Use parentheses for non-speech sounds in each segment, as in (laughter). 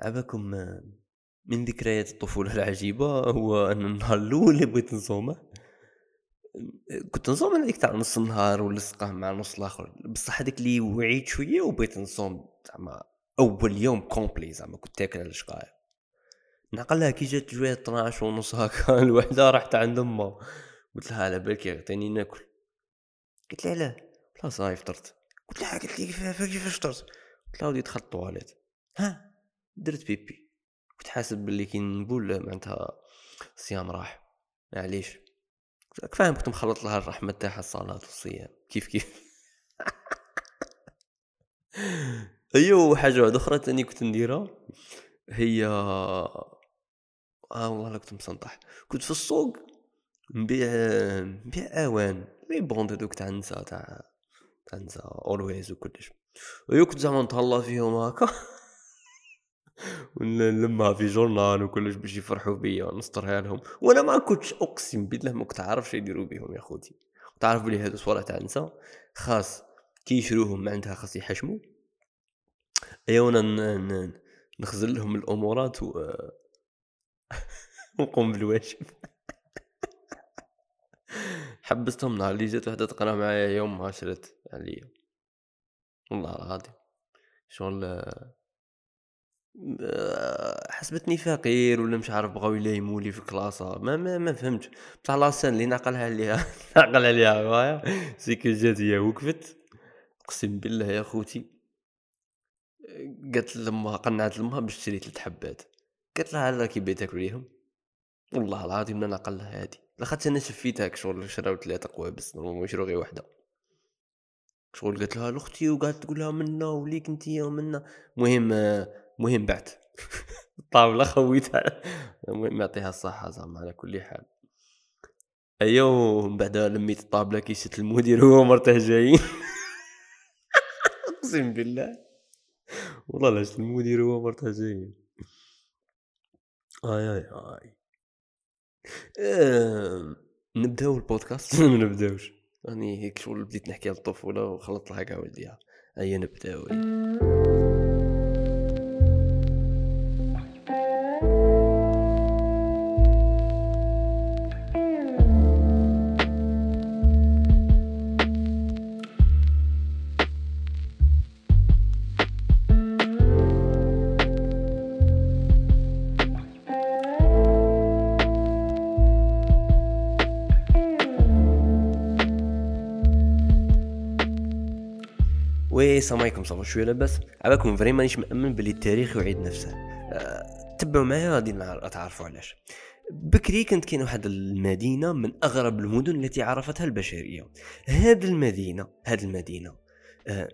عباكم من ذكريات الطفولة العجيبة هو أن النهار الأول اللي بغيت نصومه كنت نصوم هذيك تاع نص النهار ولصقه مع نص الآخر. بصح هذيك اللي وعيت شوية وبغيت نصوم زعما أول يوم كومبلي زعما كنت تاكل على الشقايق نعقلها كي جات جوية 12 ونص هكا (laughs) الوحدة رحت عند أمها. قلت لها على بالك عطيني ناكل. قلت لها علاه لا صاي فطرت. قلت لها قلت لي كيفاش فطرت؟ قلت لها ودي دخلت الطواليت ها؟ درت بيبي كنت حاسب باللي كي نبول معناتها الصيام راح. معليش. فاهم كنت مخلط لها الرحمة تاعها الصلاة والصيام؟ كيف كيف؟ (laughs) أيوه حاجة واحدة أخرى تاني كنت نديرها هي آه والله كنت مسنطح كنت في السوق نبيع نبيع أوان les bandes هذوك تاع النساء تاع تاع النساء Always وكلش. أيوه كنت زعما نتهلا فيهم هكا. (laughs) ونلمها في journal وكلش باش يفرحوا بيا ونسطرها لهم. وأنا ما كنتش أقسم بالله ما كنت عارف شو يديروا بهم يا خوتي تعرف بلي هادو صوالح تاع النساء. خاص كي يشروهم معناتها خاص يحشموا. أيوا أنا نخزن لهم الأمورات و (laughs) نقوم بالواجب. (laughs) حبستهم نهار اللي جات وحدة تقرا معايا يوم ما شرت عليا. والله العظيم. شغل حسبتني فقير ولا مش عارف بغاو يلايموا لي في الكلاسة ما ما, ما فهمتش. بصح لاسان اللي نعقلها عليها (laughs) نعقل عليها غاية سيكو جات هي وقفت. أقسم بالله يا خوتي. قالت لما قنعت لمها باش تشري ثلاث حبات. قالت لها هل راكي بغيت تاكليهم والله العظيم أنا نعقلها هادي. لاخاطش أنا شفيتها شغل شراو ثلاثة قوابس نورمالمون يشرو غير وحدة. شغل قالت لها لأختي. وقعدت تقول لها منا وليك انت منا المهم مهم بعد. (laughs) الطاولة خويتها المهم يعطيها الصحة زعما على كل حال. أيوه من بعد لميت الطابلة كيشت المدير هو مرته جايين. (laughs) أقسم بالله. والله لا المدير هو مرته جايين. آي آي آي. نبدأو البودكاست؟ (laughs) ما نبدأوش. راني هيك شغل بديت نحكي على الطفولة وخلطت لها كاع ولديها. ايا نبداو السلام عليكم ça va شوية لاباس عبالكم vrai مانيش مأمن بلي التاريخ يعيد نفسه. أه تبعوا معايا غادي تعرفوا علاش. بكري كانت كاين واحد المدينة من أغرب المدن التي عرفتها البشرية. هذه المدينة هذه المدينة أه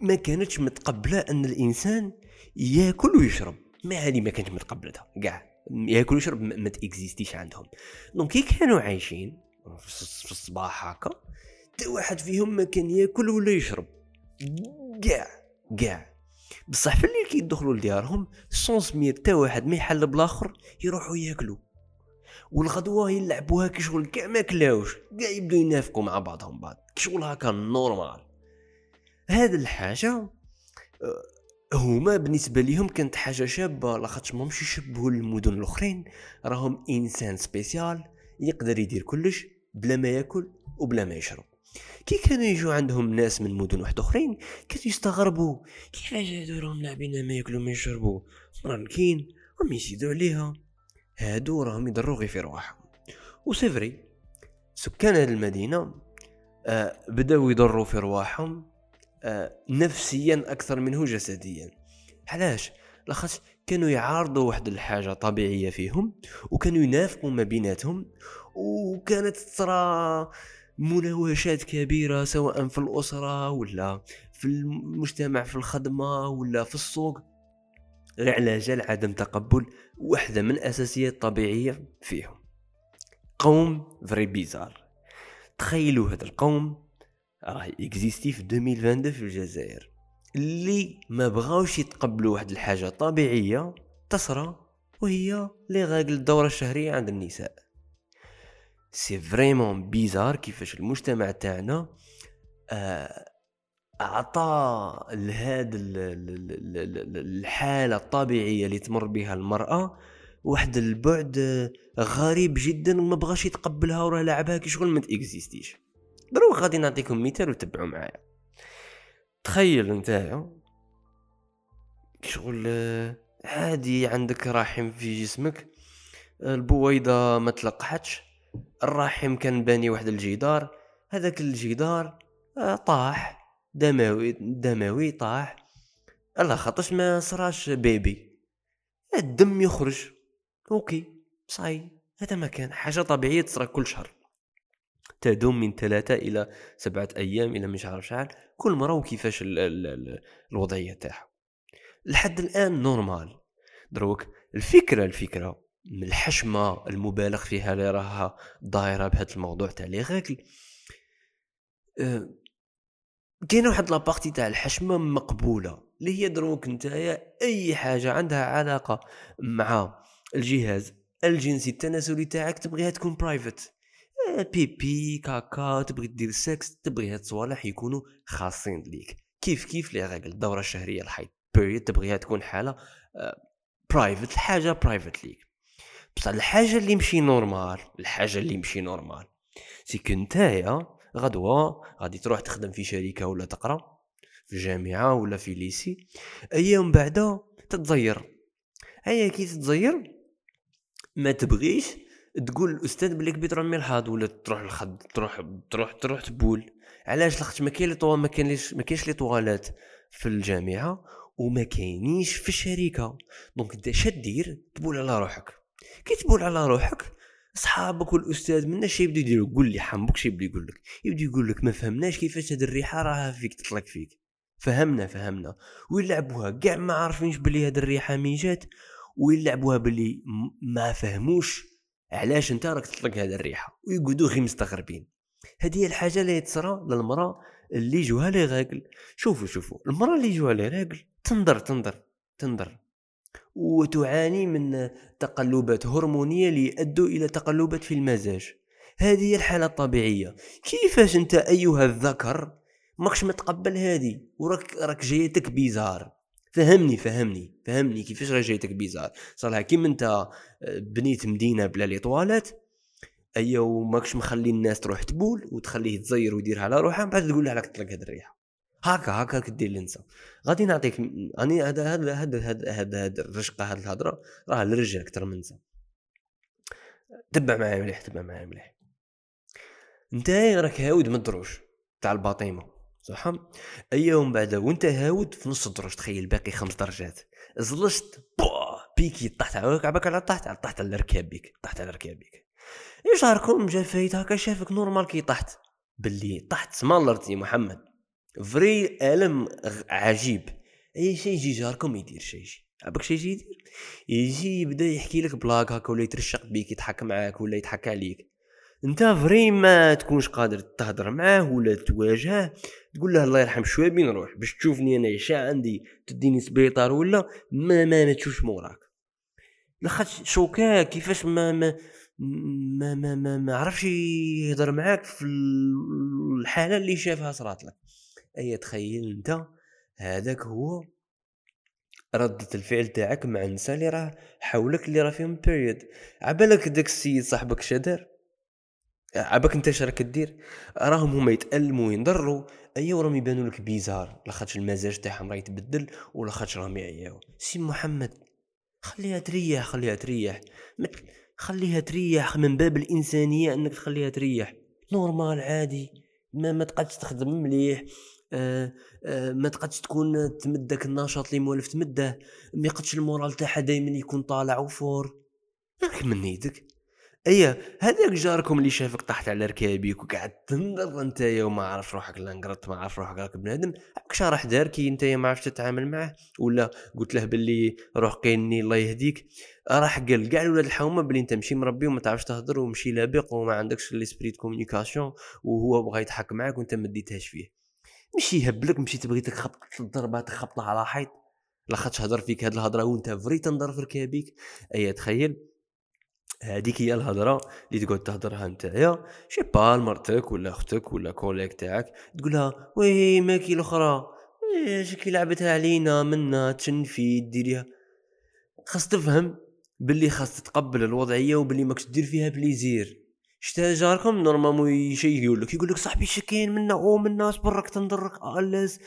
ما كانتش متقبلة أن الإنسان ياكل ويشرب. ما هذه ما كانتش متقبلتها كاع. ياكل ويشرب ما ت existe يش عندهم. donc كي كانوا عايشين في الصباح هكا واحد فيهم ما كان ياكل ولا يشرب. كاع كاع. بصح في الليل كي يدخلوا لديارهم sans même تا واحد ما يحس بلاخر يروحوا ياكلوا. والغدوة يلعبوها كي شغل كاع ما كلاوش كاع يبدو ينافقوا مع بعضهم بعض. كي شغل هكا normal هاد الحاجة آه، هما بالنسبة ليهم كانت حاجة شابة لاخاطش ماهمش يشبهوا المدن الأخرين. راهم إنسان spécial يقدر يدير كلش بلا ما ياكل وبلا ما يشرب. كي كانوا يجوا عندهم ناس من مدن واحد اخرين كانوا يستغربوا كيفاش هادو راهم لاعبين ما ياكلوا ما يشربوا؟ franchement راهم يزيدوا عليها هادو راهم يضروا غير في رواحهم و c'est vrai سكان هذه المدينة آه بداو يضروا في رواحهم آه نفسيا أكثر منه جسديا. علاش؟ لاخاطش كانوا يعارضوا واحد الحاجة طبيعية فيهم وكانوا ينافقوا ما بيناتهم وكانت تصرى مناوشات كبيرة سواء في الأسرة ولا في المجتمع في الخدمة ولا في السوق. جال عدم تقبل واحدة من أساسيات طبيعية فيهم. قوم vrai bizarre تخيلوا هذا القوم راه existe في 2022 في الجزائر. اللي ما بغاوش يتقبلوا واحد الحاجة طبيعية تصرى وهي لي الدورة الشهرية عند النساء. c'est vraiment bizarre كيفاش المجتمع تاعنا آه أعطى لهذا الحالة الطبيعية اللي تمر بها المرأة واحد البعد غريب جدا وما بغاش يتقبلها وراه لعبها كي شغل ما ت existe يش دروك غادي نعطيكم مثال وتبعوا معايا. تخيل نتايا شغل عادي عندك رحم في جسمك البويضة ما تلقحتش. الرحم كان باني واحد الجدار هذاك الجدار آه، طاح دموي دموي طاح. الله خاطرش ما صراش بيبي. الدم يخرج. أوكي صاي. هذا ما كان حاجة طبيعية تصرى كل شهر. تدوم من ثلاثة إلى سبعة أيام إلى مش عارف شحال. كل مرة وكيفاش ال ال ال الوضعية تاعها. لحد الآن normal دروك الفكرة الفكرة من الحشمة المبالغ فيها اللي راها دايرة بهذا الموضوع تاع les règles أه كاينة واحد la partie تاع الحشمة مقبولة اللي هي دروك نتايا أي حاجة عندها علاقة مع الجهاز الجنسي التناسلي تاعك تبغيها تكون private pipi caca تبغي دير سكس تبغي هاد الصوالح يكونوا خاصين ليك. كيف كيف les règles الدورة الشهرية الحيض période تبغيها تكون حالة private آه، حاجة private ليك. بصح الحاجة اللي مشي normal الحاجة اللي مشي normal. c'est que نتايا غدوة غادي تروح تخدم في شركة ولا تقرا في جامعة ولا في lycée أيام بعدا تتزير. هيا كي تتزير ما تبغيش تقول الأستاذ بلي كبيت راه ملحظ ولا تروح الخد تروح تروح تروح تبول. علاش؟ لاخاطش ما كاين لي ما كاينش ما كاينش les toilettes في الجامعة وما كاينيش في الشركة. donc أنت شدير تبول على روحك. كي تبول على روحك صحابك والأستاذ منا شي يبدو يديروا قول لي حمبك شي يبدو يقول لك. يبدو يقول لك ما فهمناش كيفاش هاد الريحة راها فيك تطلق فيك. فهمنا فهمنا. ويلعبوها كاع ما عارفينش بلي هاد الريحة مين جات ويلعبوها بلي ما فهموش علاش انت راك تطلق هذا الريحة. ويقعدوا غير مستغربين. هذه هي الحاجة اللي تصرى للمرأة اللي جوها لي راجل شوفوا شوفوا المرأة اللي جوها لي راجل تنظر تنظر تنظر. وتعاني من تقلبات هرمونية ليؤدوا إلى تقلبات في المزاج. هذه هي الحالة الطبيعية. كيفاش أنت أيها الذكر ماكش متقبل هذه؟ وراك راك جايتك بيزار. فهمني فهمني فهمني كيفاش راه جايتك بيزار. صالح كيما أنت آه، بنيت مدينة بلا لي طوالات ايا وماكش مخلي الناس تروح تبول وتخليه يتزير ويديرها على روحه من بعد تقول له راك تطلق هاد الريحة. هكا هكا كدير الانسان غادي نعطيك اني هذا هذا هذا هذا هذا الرشقة هذه الهضرة راه للرجال أكثر من النساء تبع معايا مليح تبع معايا مليح. انت راك هاود من الدروج تاع الباطيمة. صح اي يوم بعد وانت هاود في نص الدرج تخيل باقي خمس درجات. زلشت بيكي طحت على عباك على طحت على طحت على ركاب بيك طحت على ركاب بيك. إيش راكم؟ جا فايت هكا شافك نورمال كي طحت باللي طحت سمالرتي محمد. فري الم عجيب. أي شيء يجي جاركم يدير شيء يجي. عباك شي يجي يدير؟ يجي يبدأ يحكي لك بلاك هكا ولا يترشق بيك يضحك معاك ولا يضحك عليك. أنت vrai ما تكونش قادر تهضر معاه ولا تواجهه تقول له الله يرحم شوية نروح باش تشوفني أنا شا عندي تديني سبيطار ولا ما ما, ما تشوفش موراك. لاخاطش choqué كيفاش ما ما ما ما ما, ما عرفش يهضر معاك في الحالة اللي شافها صرات لك. أي تخيل أنت هذاك هو ردة الفعل تاعك مع النساء اللي راه حولك اللي راه فيهم période عبالك داك السيد صاحبك شدر عباك أنت اش راك دير راهم هما يتألموا وينضروا ايوا راهم يبانوا لك bizarre. لاخاطش المزاج تاعهم راه يتبدل ولا خاطش راهم يعياو. سي محمد خليها تريح خليها تريح. خليها تريح من باب الإنسانية أنك تخليها تريح. normal عادي. ما ما تقعدش تخدم مليح. ما تقعدش تكون تمدك النشاط اللي مولف تمده ما يقدش المورال تاعها دائما يكون طالع وفور. من يدك. اي هذاك جاركم اللي شافك طحت على ركابيك وقعد تنظر أنت وما عارف روحك لانقرت ما عارف روحك راك بنادم. هاك شرح دار كي انت ما عرفتش تتعامل معاه. ولا قلت له باللي روح قيني الله يهديك. راح قال كاع الولاد الحومة بلي أنت ماشي مربي وما تعرفش تهضر ومشي لابق وما عندكش ليسبري كومونيكاسيون وهو بغى يضحك معاك وأنت ما ديتهاش فيه. مشي يهبلك مشي تبغي تخبط الضربه تخبطها على حيط. لاخاطش هضر فيك هاد الهضرة وانت vrai تنضر في ركابيك أي تخيل. هذيك هي الهضرة اللي تقعد تهضرها نتايا. je sais pas لمرتك ولا أختك ولا collègue تاعك تقولها oui ماكي الاخرى كي لعبتها علينا منا تشنفي ديريها. خاص تفهم باللي خاص تتقبل الوضعية وباللي ماكش دير فيها plaisir. شتا جاركم نورمالمون شي يقول لك يقول لك صاحبي شكين منا أو منا صبرك تنضرك الاز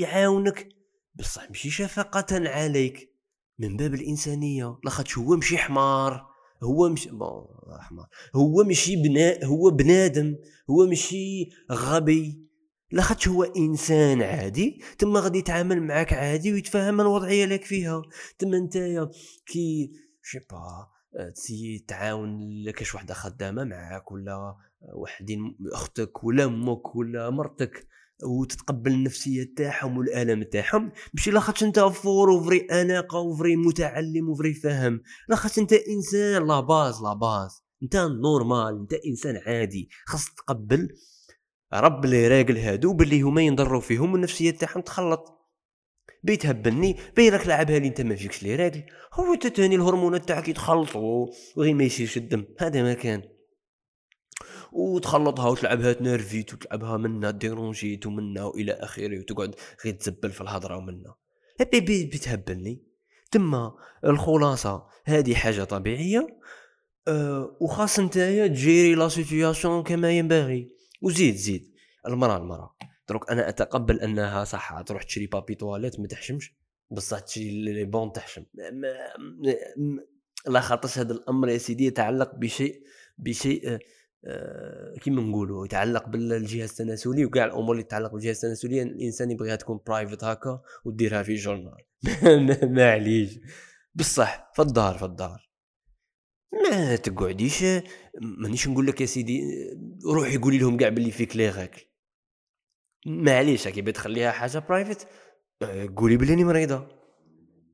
يعاونك. بصح ماشي شفقة عليك. من باب الإنسانية لاخاطش هو مشي حمار هو مش بون حمار هو ماشي بنا هو بنادم هو ماشي غبي. لاخاطش هو إنسان عادي تما غادي يتعامل معاك عادي ويتفهم الوضعية لك فيها. تما نتايا كي je sais pas تسي تعاون كاش وحده خدامة معاك ولا وحدين أختك ولا أمك ولا مرتك وتتقبل النفسية تاعهم والالم تاعهم ماشي لاخاطش أنت fort و vrai أناقة و vrai متعلم و vrai فاهم لاخاطش أنت إنسان la base la base أنت normal أنت إنسان عادي خاص تقبل رب les règles هادو باللي هما ينضروا فيهم والنفسية تاعهم تخلط. بيتهبلني بينك لعبها لي انت ما فيكش لي راجل هو تاني الهرمونات تاعك يتخلطوا وغير ما يسيرش الدم. هذا ما كان. وتخلطها وتلعبها تنرفيت وتلعبها منا ديرونجيت ومنا وإلى آخره وتقعد غير تزبل في الهضرة ومنا. بي بتهبلني تما الخلاصة هذه حاجة طبيعية. أه وخاص نتايا تجيري لا سيتوياسيون كما ينبغي. وزيد زيد. المراه المراه دروك أنا اتقبل انها صح تروح تشري papier toilette ما تحشمش. بصح تشري les bandes تحشم. لا خاطرش هذا الامر يا سيدي يتعلق بشيء بشيء آه كيما نقولوا يتعلق بالجهاز التناسلي وكاع الأمور اللي تتعلق بالجهاز التناسلي الانسان يبغيها تكون private هكا وديرها في journal (laughs) معليش بصح في الدار في الدار. ما تقعديش مانيش نقول لك يا سيدي روحي قولي لهم كاع باللي فيك les règles معليش كي بتخليها حاجة private آه، قولي بلي مريضة.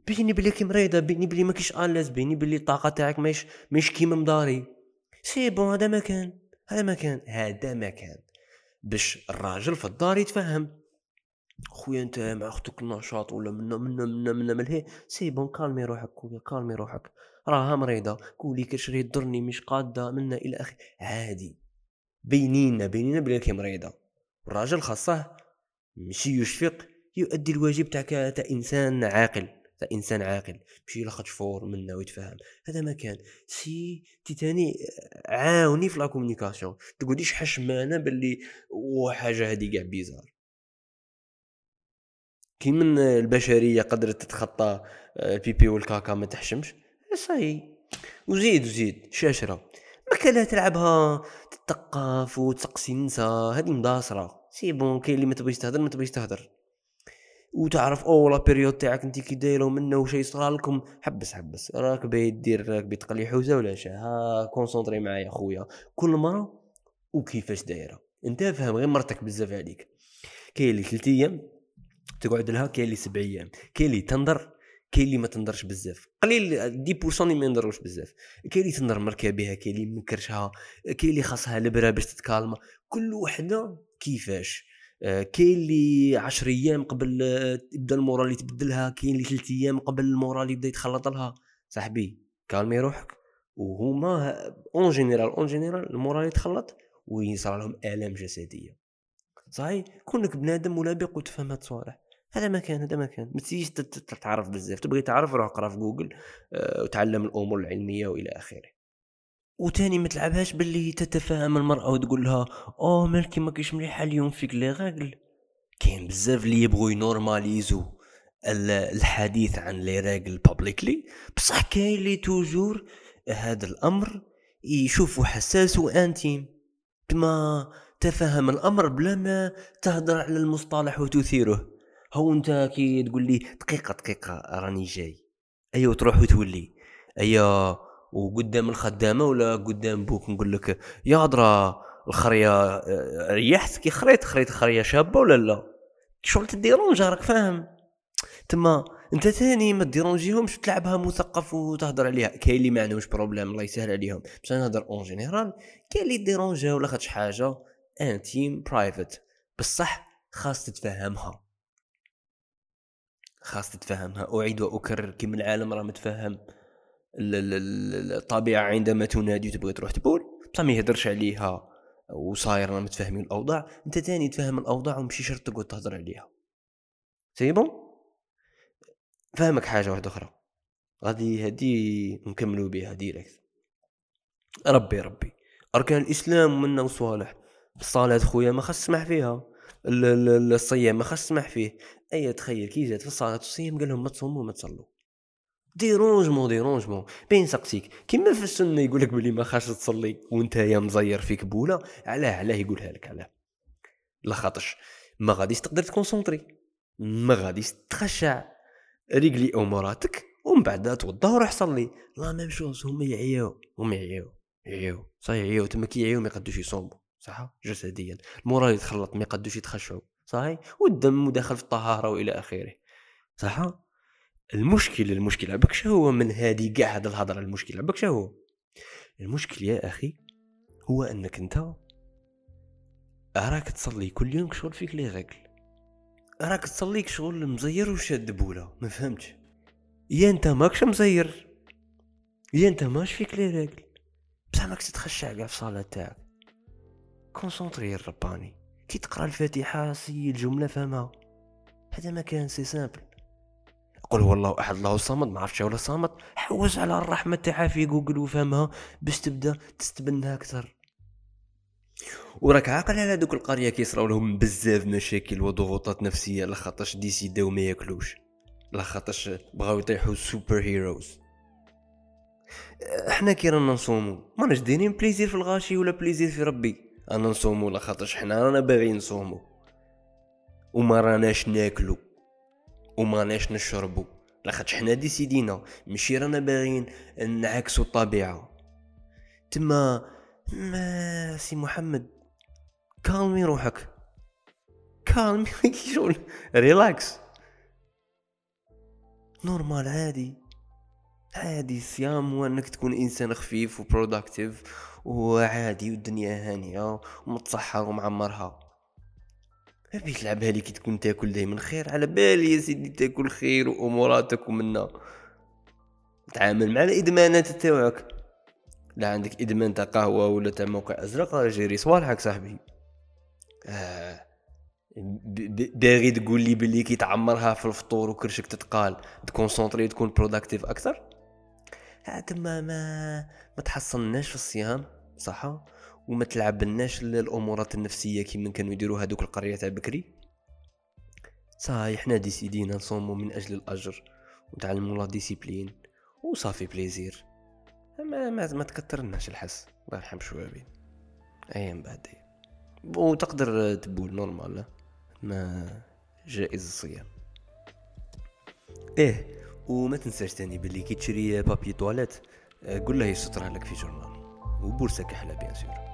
بيني بلي كي مريضة بيني بلي malaise بيني بلي الطاقة تاعك ماهيش ماهيش كيما مداري c'est bon هذا ما كان هذا ما كان هذا ما كان باش الراجل في الدار يتفهم. خويا أنت مع أختك النشاط ولا منا منا منا منا ملهي c'est bon كالمي روحك خويا كالمي روحك. راها مريضة. قولي كاش راه تضرني مش قادة منا إلى اخره عادي. بينينا بينينا بلي كي مريضة. الراجل خاصه مشي يشفق يؤدي الواجب تاع إنسان عاقل تاع إنسان عاقل. مشي يلخط فور منا ويتفاهم هذا ما كان. انتي تاني عاوني في la communication. تقوليش حشمانة باللي وحاجه هذه كاع bizarre. كي من البشرية قدرت تتخطى ال pipi وال caca ما تحشمش صاي وزيد وزيد. شاشرة. ما كان تلعبها. تثقف وتسقسي نسا. هذه مداصره c'est bon كاين اللي ما تبغيش تهدر ما تبغيش تهدر. وتعرف أو la période تاعك انت كي دايره منه وشي صرا لكم. حبس حبس. راك باغي دير راك باغي تقلي حوسة ولا شا ها concentrer معايا خويا. كل مرة وكيفاش دايرة؟ انت فاهم غير مرتك بزاف عليك. كاين اللي ثلاث أيام تقعد لها كاين اللي سبع أيام. كاين اللي تنظر كاين اللي ما تنظرش بزاف. قليل des personnes ما ينظروش بزاف. كاين اللي تنظر مركبها كاين اللي منكرشها كاين اللي خاصها لبره باش تتكالما. كل وحدة كيفاش؟ آه، كاين اللي عشر أيام قبل آه، يبدا ال moral اللي تبدلها كاين اللي ثلاث أيام قبل ال moral يبدا يتخلط لها. صاحبي calmer روحك. وهما en général en général ال moral يتخلط ويصرى لهم آلام جسدية. صحيح؟ كونك بنادم ولبق وتفهم هاد الصوالح. هذا مكان هذا مكان. ما تجيش تعرف بزاف. تبغي تعرف روح اقرا في جوجل أه وتعلم الأمور العلمية وإلى آخره. وتاني ما تلعبهاش باللي تتفاهم المرأة وتقول لها أوه مالكي ما كيش مليحة اليوم فيك les règles كاين بزاف اللي يبغوا ينورماليزو الحديث عن les règles publicly بصح كاين اللي toujours هذا الأمر يشوفوا حساس و intime كما تفهم الأمر بلا ما تهدر على المصطلح وتثيره. هو انت كي تقول لي دقيقة دقيقة راني جاي. ايوا تروح وتولي. ايوا وقدام الخدامة ولا قدام بوك؟ نقول لك يا درا الخريه آه، ريحت كي خريت خريت خريه شابة ولا لا؟ شغل ت dérange راك فاهم. تما انت ثاني ما تديرونجيهمش تلعبها مثقف وتهضر عليها. كاين اللي ما عندهمش problème الله يسهل عليهم. باش نهضر en général كاين اللي dérangeant ولا خاطش حاجة intime private بصح خاص تتفهمها. خاص تتفهمها أعيد وأكرر كي من العالم راه متفهم. الطبيعة عندما تنادي وتبغي تروح تبول بصح ما يهدرش عليها وصاير متفاهمين الأوضاع. أنت تاني تفهم الأوضاع ومشي شرط تقعد تهضر عليها. c'est bon؟ فهمك حاجة واحدة أخرى. غادي هادي نكملوا بها direct. ربي ربي. أركان الإسلام منا وصالح الصلاة خويا ما خص تسمح فيها. الصيام ما خص تسمح فيه. اي تخيل كي جات في الصلاة والصيام قال لهم ما تصوموا ما تصلوا. dérangement dérangement بين سقسيك. كيما في السنة يقول لك بلي ما خاص تصلي وأنت يا مزير فيك بولة علاه علاه يقولها لك علاه. لا خاطش ما غاديش تقدر ت concentrer ما غاديش تخشع. régler أموراتك ومن بعد توضا وروح صلي. la même chose هما يعياو هما يعياو يعياو صحيح يعياو تما كي يعياو ما يقدوش يصوموا. صح جسديا. ال moral يتخلط ما يقدوش يتخشعوا صحيح؟ والدم وداخل في الطهارة وإلى آخره. صح المشكل المشكل عبك هو من هادي كاع هاد الهضرة؟ المشكل عبك هو؟ المشكل يا أخي هو أنك أنت راك تصلي كل يوم شغل فيك les règles. راك تصليك شغل مزير وشاد بوله ما فهمتش. يا أنت ماكش مزير يا أنت ماش فيك les règles بصح ماكش تخشع كاع في الصلاه تاعك. concentrer الرباني. كي تقرأ الفاتحة سي الجملة فهمها هذا ما كان c'est simple. قل هو الله أحد الله الصمد ما عرفتش ولا صامت. حوس على الرحمة تاعها في جوجل وفهمها باش تبدأ تستبنها أكثر. وراك عاقل على دوك القرية كيصراو لهم بزاف مشاكل وضغوطات نفسية. لخاطرش ديسيداو ما ياكلوش. لخاطرش بغاو يطيحوا super heroes إحنا كي رانا نصومو ماناش دايرين plaisir في الغاشي ولا plaisir في ربي. أنا نصومو لخاطرش حنا رانا باغيين نصومو. وما راناش ناكلو. وما ناش نشربو. لاخاطش حنا ديسيدينا. ماشي رانا باغيين نعكسو الطبيعة. تما ما سي محمد calmer روحك. calmer (laughs) شغل relax. normal عادي. عادي الصيام هو إنك تكون إنسان خفيف و productive وعادي والدنيا هانية ومتصحر ومعمرها ما بيش تلعبها لي كي تكون تاكل دايما خير. على بالي يا سيدي تاكل خير واموراتك ومنا تعامل مع الإدمانات تاعك لا عندك إدمان تاع قهوة ولا تاع موقع أزرق راه gérer صوالحك صاحبي. آه. باغي تقول لي بلي كي تعمرها في الفطور وكرشك تتقال ت concentrer تكون productive أكثر؟ تما ما ما تحصلناش في الصيام صح؟ وما تلعبناش الامورات النفسية كيما كانوا يديروا هذوك القرية تاع بكري؟ صاي حنا ديسيدينا نصومو من أجل الأجر وتعلموا لا ديسيبلين وصافي بليزير ما ما, ما تكثرناش الحس الله يرحم شوابي أيام بعد. وتقدر تبول نورمال ما جائز الصيام. إيه وما تنساش تاني باللي كي تشري بابي تواليت قول له يسطرها لك في جورنال وبورسك أحلى بيان سور